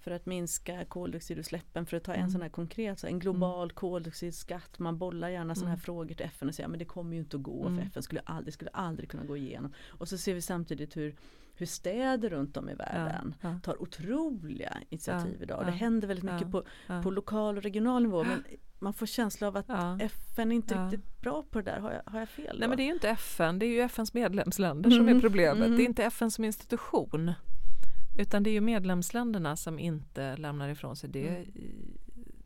för att minska koldioxidutsläppen. För att ta en mm. sån här konkret, så en global mm. koldioxidskatt. Man bollar gärna sådana här mm. frågor till FN och säger men det kommer ju inte att gå för mm. FN skulle aldrig, skulle aldrig kunna gå igenom. Och så ser vi samtidigt hur hur städer runt om i världen ja, ja. tar otroliga initiativ idag. Det händer väldigt mycket på, på lokal och regional nivå men man får känsla av att FN är inte riktigt bra på det där. Har jag, har jag fel? Då? Nej men det är ju inte FN, det är ju FNs medlemsländer mm. som är mm. problemet. Mm. Det är inte FN som institution. Utan det är ju medlemsländerna som inte lämnar ifrån sig det. Mm.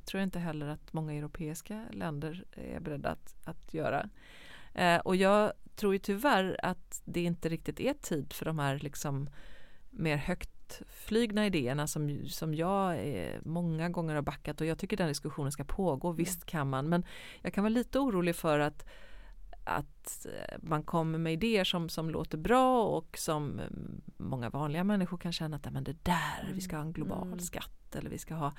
tror jag inte heller att många europeiska länder är beredda att, att göra. Eh, och jag tror ju tyvärr att det inte riktigt är tid för de här liksom mer högtflygna idéerna som, som jag många gånger har backat och jag tycker den diskussionen ska pågå. Mm. Visst kan man men jag kan vara lite orolig för att att man kommer med idéer som, som låter bra och som många vanliga människor kan känna att men det där, vi ska ha en global mm. skatt eller vi ska ha Eh,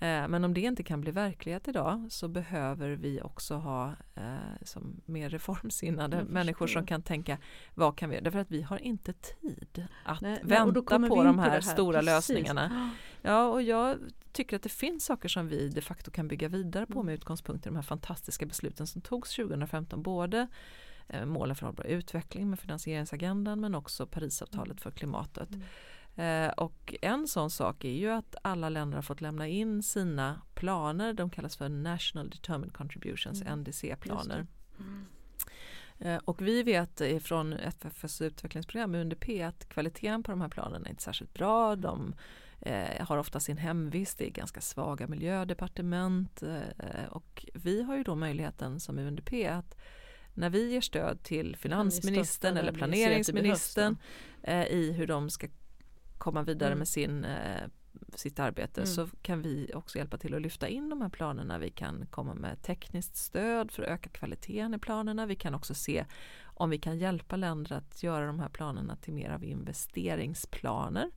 men om det inte kan bli verklighet idag så behöver vi också ha eh, som mer reformsinnade människor som kan tänka vad kan vi Därför att vi har inte tid att nej, vänta nej, på de här, här, stora Precis. lösningarna. Ja och jag tycker att det finns saker som vi de facto kan bygga vidare på med mm. utgångspunkt i de här fantastiska besluten som togs 2015. Både eh, målen för hållbar utveckling med finansieringsagendan men också Parisavtalet mm. för klimatet. Mm. Eh, och en sån sak är ju att alla länder har fått lämna in sina planer, de kallas för National Determined Contributions, mm. NDC-planer. Mm. Eh, och vi vet från FFs utvecklingsprogram UNDP att kvaliteten på de här planerna är inte särskilt bra. De eh, har ofta sin hemvist i ganska svaga miljödepartement eh, och vi har ju då möjligheten som UNDP att när vi ger stöd till finansministern eller planeringsministern eh, i hur de ska komma vidare mm. med sin, eh, sitt arbete mm. så kan vi också hjälpa till att lyfta in de här planerna. Vi kan komma med tekniskt stöd för att öka kvaliteten i planerna. Vi kan också se om vi kan hjälpa länder att göra de här planerna till mer av investeringsplaner.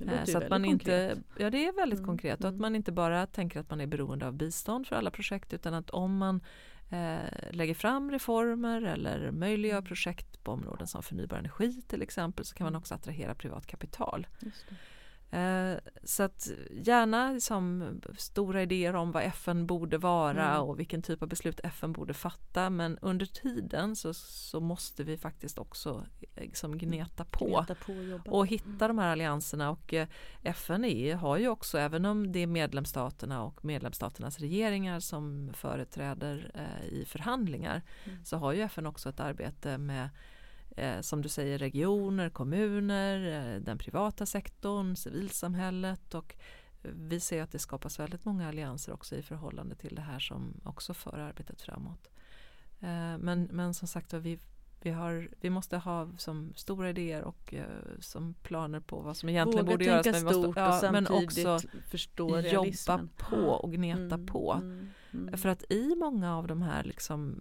Eh, så att man inte, ja det är väldigt mm. konkret och att mm. man inte bara tänker att man är beroende av bistånd för alla projekt utan att om man eh, lägger fram reformer eller möjliggör mm. projekt på områden som förnybar energi till exempel så kan man mm. också attrahera privat kapital. Eh, så att gärna liksom, stora idéer om vad FN borde vara mm. och vilken typ av beslut FN borde fatta men under tiden så, så måste vi faktiskt också liksom gneta på, gneta på och, och hitta mm. de här allianserna och eh, FN är, har ju också, även om det är medlemsstaterna och medlemsstaternas regeringar som företräder eh, i förhandlingar mm. så har ju FN också ett arbete med eh, som du säger regioner, kommuner, eh, den privata sektorn, civilsamhället och vi ser att det skapas väldigt många allianser också i förhållande till det här som också för arbetet framåt. Eh, men, men som sagt vi, vi, har, vi måste ha som stora idéer och uh, som planer på vad som egentligen Våga borde göras. Men, måste, ja, men också förstå jobba på och gneta mm, på. Mm, mm. För att i många av de här liksom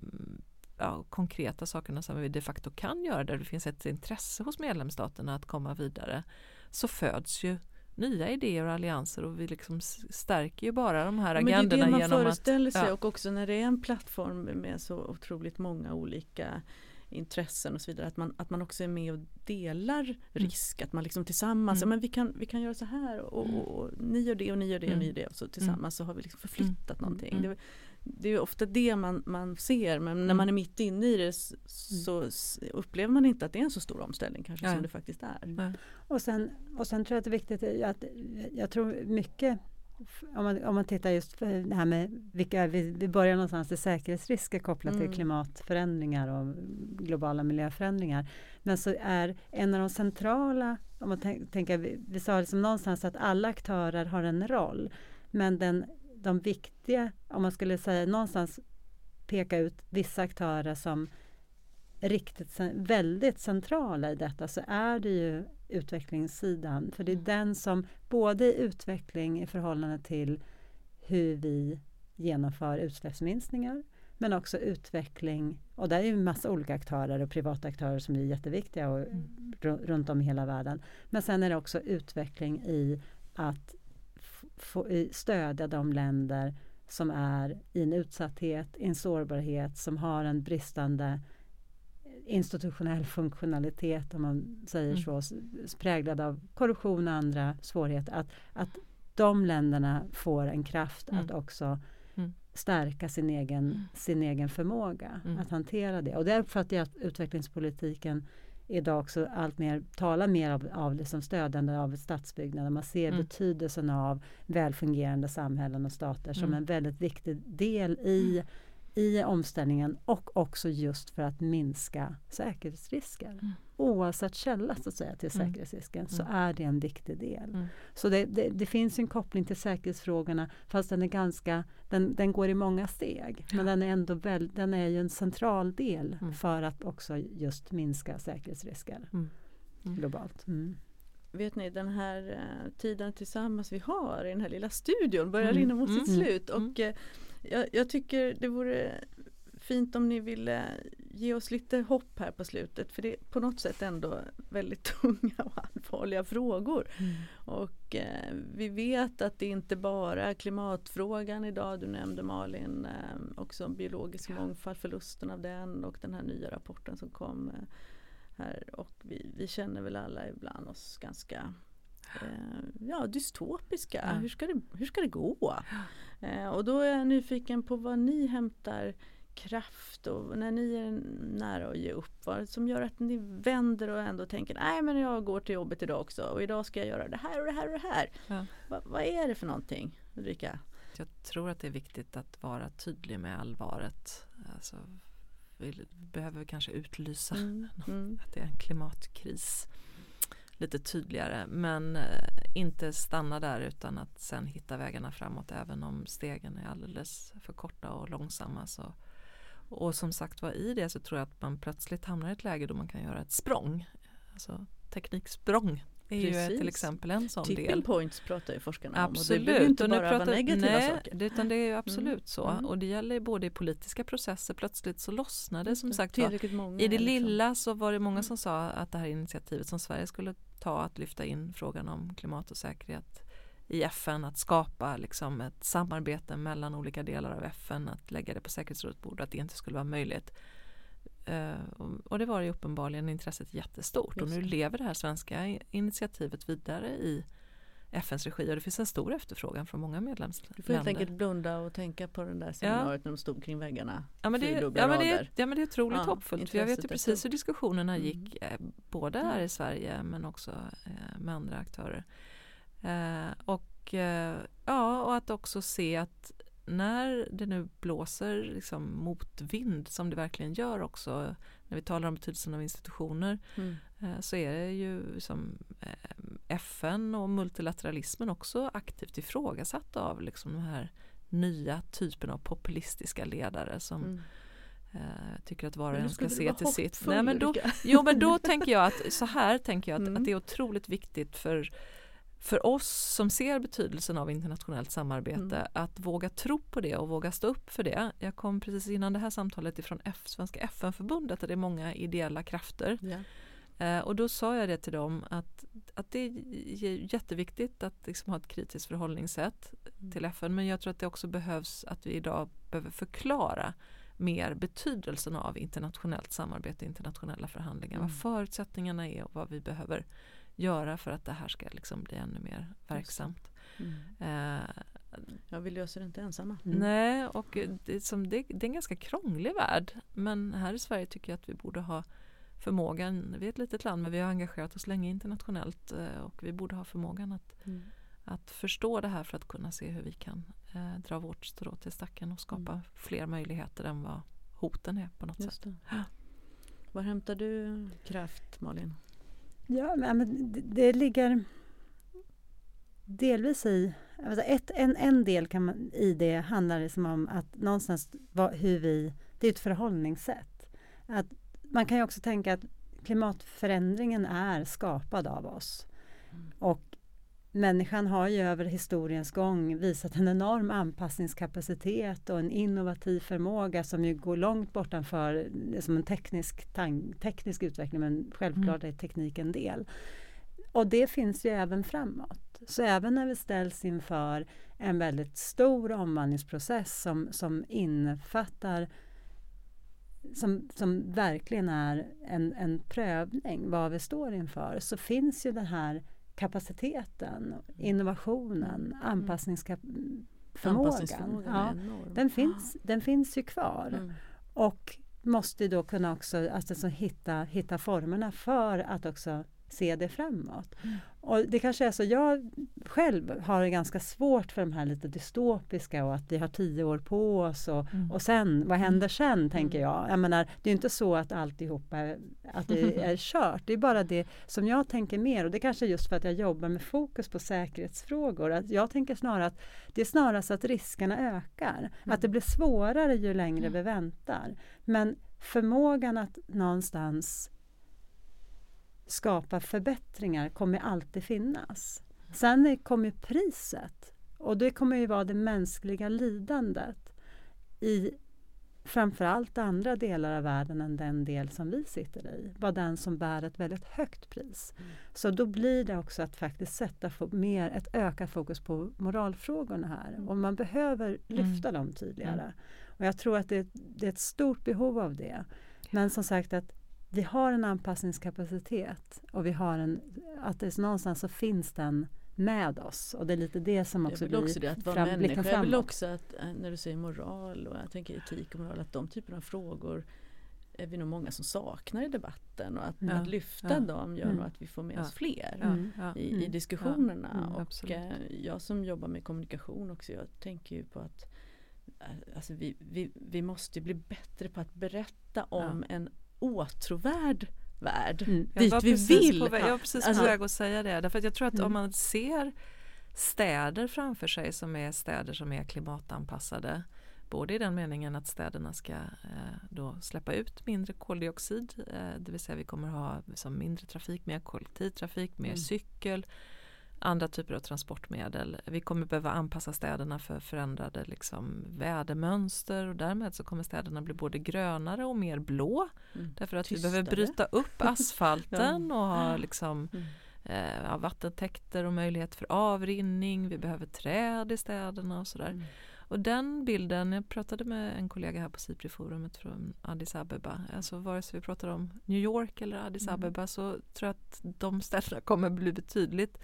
ja, konkreta sakerna som vi de facto kan göra där det finns ett intresse hos medlemsstaterna att komma vidare så föds ju nya idéer och allianser och vi liksom stärker ju bara de här agendorna. Men det är det man föreställer sig ja. och också när det är en plattform med så otroligt många olika intressen och så vidare att man, att man också är med och delar mm. risk att man liksom tillsammans, mm. men vi kan, vi kan göra så här och, och, och, ni gör det och ni gör det och ni mm. gör det och så tillsammans så har vi liksom förflyttat mm. någonting. Det, det är ofta det man, man ser men mm. när man är mitt inne i det så mm. upplever man inte att det är en så stor omställning kanske ja. som det faktiskt är. Ja. Och, sen, och sen tror jag att det är viktigt att jag tror mycket om man, om man tittar just på det här med vilka, vi, vi börjar någonstans i säkerhetsrisker kopplat mm. till klimatförändringar och globala miljöförändringar. Men så är en av de centrala, om man tänker, vi, vi sa liksom någonstans att alla aktörer har en roll. Men den de viktiga, om man skulle säga någonstans peka ut vissa aktörer som riktigt väldigt centrala i detta så är det ju utvecklingssidan. För det är mm. den som både i utveckling i förhållande till hur vi genomför utsläppsminskningar men också utveckling och där är ju en massa olika aktörer och privata aktörer som är jätteviktiga och mm. runt om i hela världen. Men sen är det också utveckling i att stödja de länder som är i en utsatthet, i en sårbarhet, som har en bristande institutionell funktionalitet om man säger mm. så, präglad av korruption och andra svårigheter. Att, att de länderna får en kraft mm. att också mm. stärka sin egen, mm. sin egen förmåga mm. att hantera det. Och det uppfattar jag att utvecklingspolitiken idag också allt mer talar mer av, av det som stödjande av stadsbyggnader. Man ser mm. betydelsen av välfungerande samhällen och stater som mm. en väldigt viktig del i, i omställningen och också just för att minska säkerhetsrisker. Mm oavsett källa så att säga, till mm. säkerhetsrisken så mm. är det en viktig del. Mm. Så det, det, det, finns en koppling till säkerhetsfrågorna fast den är ganska, den, den går i många steg. Ja. Men den är ändå väl, den är ju en central del mm. för att också just minska säkerhetsrisker mm. Mm. globalt. Vet ni den här uh, tiden tillsammans vi har i den här lilla studion börjar rinna mot sitt slut och uh, jag, jag tycker det vore fint om ni ville ge oss lite hopp här på slutet för det är på något sätt ändå väldigt (laughs) tunga och allvarliga frågor. Mm. Och eh, vi vet att det inte bara är klimatfrågan idag, du nämnde Malin, eh, också biologisk ja. mångfald, förlusten av den och den här nya rapporten som kom eh, här och vi, vi känner väl alla ibland oss ganska eh, ja, dystopiska. Ja. Hur, ska det, hur ska det gå? Eh, och då är jag nyfiken på vad ni hämtar kraft och när ni är nära att ge upp? Vad som gör att ni vänder och ändå tänker nej men jag går till jobbet idag också och idag ska jag göra det här och det här och det här. Ja. Va, vad är det för någonting Ulrika? Jag tror att det är viktigt att vara tydlig med allvaret. Alltså, vi behöver kanske utlysa mm, (laughs) mm. att det är en klimatkris lite tydligare men eh, inte stanna där utan att sen hitta vägarna framåt även om stegen är alldeles för korta och långsamma. Så. Och som sagt var i det så tror jag att man plötsligt hamnar i ett läge då man kan göra ett språng. Alltså tekniksprång är Precis. ju till exempel en sån Tipping del. Tipping points pratar ju forskarna absolut. om och det behöver inte bara pratar, vara negativa nej, saker. Utan det är absolut mm. så mm. och det gäller både i politiska processer, plötsligt så lossnade som sagt var. I det liksom. lilla så var det många mm. som sa att det här initiativet som Sverige skulle ta att lyfta in frågan om klimat och säkerhet i FN, att skapa liksom ett samarbete mellan olika delar av FN, att lägga det på säkerhetsrådets bord, att det inte skulle vara möjligt. Uh, och det var ju uppenbarligen intresset jättestort och nu lever det här svenska initiativet vidare i FNs regi och det finns en stor efterfrågan från många medlemsländer. Du får helt enkelt blunda och tänka på den där seminariet ja. när de stod kring väggarna. Ja men det, ja, men det, ja, men det är otroligt ja, hoppfullt. För jag vet ju precis hur diskussionerna mm. gick eh, både här i Sverige men också eh, med andra aktörer. Eh, och, eh, ja, och att också se att när det nu blåser liksom motvind som det verkligen gör också när vi talar om betydelsen av institutioner mm. eh, så är det ju som eh, FN och multilateralismen också aktivt ifrågasatt av liksom de här nya typen av populistiska ledare som mm. eh, tycker att var och en ska se till sitt. Nej, men då, jo men då (laughs) tänker jag att så här tänker jag att, mm. att det är otroligt viktigt för för oss som ser betydelsen av internationellt samarbete mm. att våga tro på det och våga stå upp för det. Jag kom precis innan det här samtalet ifrån F, Svenska FN-förbundet där det är många ideella krafter. Yeah. Eh, och då sa jag det till dem att, att det är jätteviktigt att liksom ha ett kritiskt förhållningssätt mm. till FN men jag tror att det också behövs att vi idag behöver förklara mer betydelsen av internationellt samarbete, internationella förhandlingar, mm. vad förutsättningarna är och vad vi behöver göra för att det här ska liksom bli ännu mer verksamt. Mm. Eh, ja, vi löser det inte ensamma. Mm. Nej, och det, som det, det, är en ganska krånglig värld. Men här i Sverige tycker jag att vi borde ha förmågan, vi är ett litet land men vi har engagerat oss länge internationellt eh, och vi borde ha förmågan att, mm. att förstå det här för att kunna se hur vi kan eh, dra vårt strå till stacken och skapa mm. fler möjligheter än vad hoten är på något Just sätt. Var hämtar du kraft Malin? Ja, men det, det ligger delvis i... Alltså ett, en, en del kan man, i det handlar liksom om att någonstans vad, hur vi... Det är ett förhållningssätt. Att man kan ju också tänka att klimatförändringen är skapad av oss. Mm. Och människan har ju över historiens gång visat en enorm anpassningskapacitet och en innovativ förmåga som ju går långt bortanför som en teknisk, teknisk utveckling men självklart mm. är teknik en del. Och det finns ju även framåt. Så även när vi ställs inför en väldigt stor omvandlingsprocess som, som innefattar som, som verkligen är en, en prövning vad vi står inför så finns ju den här kapaciteten, innovationen, mm. anpassningsförmågan. Ja, den, finns, den finns ju kvar. Mm. Och måste då kunna också alltså, hitta, hitta formerna för att också se det framåt. Mm. Och det kanske är så, jag själv har det ganska svårt för de här lite dystopiska och att vi har tio år på oss och, mm. och sen, vad händer sen mm. tänker jag. Jag menar, det är inte så att alltihopa att det (laughs) är kört. Det är bara det som jag tänker mer och det kanske är just för att jag jobbar med fokus på säkerhetsfrågor. Att jag tänker snarare att det är snarast att riskerna ökar. Mm. Att det blir svårare ju längre vi väntar. Men förmågan att någonstans skapa förbättringar kommer alltid finnas. Sen kommer priset och det kommer ju vara det mänskliga lidandet i framförallt andra delar av världen än den del som vi sitter i var den som bär ett väldigt högt pris. Mm. Så då blir det också att faktiskt sätta mer, ett ökat fokus på moralfrågorna här mm. och man behöver lyfta mm. dem tydligare. Mm. Och jag tror att det, det, är ett stort behov av det. Men som sagt att vi har en anpassningskapacitet och vi har en, att det någonstans så finns den med oss. Och det är lite det som också blir också det, att vara fram, människa. Jag vill också att eh, när du säger moral och jag tänker etik och moral att de typerna av frågor är vi nog många som saknar i debatten. Och att, ja, att lyfta ja, dem gör mm, nog att vi får med ja, oss fler mm, i, i, mm, diskussionerna. Mm, och absolut. Eh, jag som jobbar med kommunikation också, jag tänker ju på att eh, alltså vi, vi, vi måste bli bättre på att berätta om en åtråvärd värld mm. dit vi vill. På, jag var precis alltså, på väg att säga det. Därför att jag tror att mm. om man ser städer framför sig som är städer som är klimatanpassade både i den meningen att städerna ska eh, då släppa ut mindre koldioxid, eh, det vill säga vi kommer ha som mindre trafik, mer kollektivtrafik, mer mm. cykel, andra typer av transportmedel. Vi kommer behöva anpassa städerna för förändrade liksom, vädermönster och därmed så kommer städerna bli både grönare och mer blå. Mm. Därför att Tystare. vi behöver bryta upp (laughs) asfalten ja. och ha liksom, mm. eh, vattentäkter och möjlighet för avrinning. Vi behöver träd i städerna och sådär. Mm. Och den bilden, jag pratade med en kollega här på Sipri-forumet från Addis Abeba, alltså vare sig vi pratar om New York eller Addis mm. Abeba så tror jag att de städerna kommer bli betydligt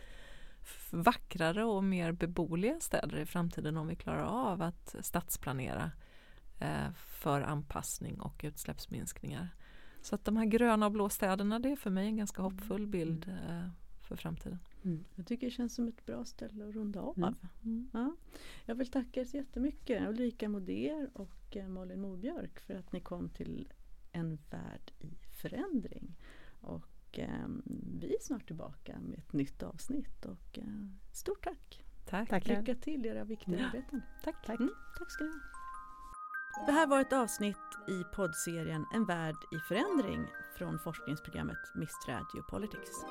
vackrare och mer beboeliga städer i framtiden om vi klarar av att stadsplanera eh, för anpassning och utsläppsminskningar. Så att de här gröna och blå städerna det är för mig en ganska hoppfull bild mm. eh, för framtiden. Mm. Jag tycker det känns som ett bra ställe att runda av. Mm. mm. Ja. Jag vill tacka er så jättemycket Ulrika Moder och eh, Malin Mobjörk för att ni kom till En värld i förändring. Och och eh, vi är snart tillbaka med ett nytt avsnitt och eh, stort tack! Tack! tack. Lycka till i era viktiga ja. arbeten! Tack! Tack. Mm, tack ska ni ha! Det här var ett avsnitt i poddserien En värld i förändring från forskningsprogrammet Miss Radio Politics.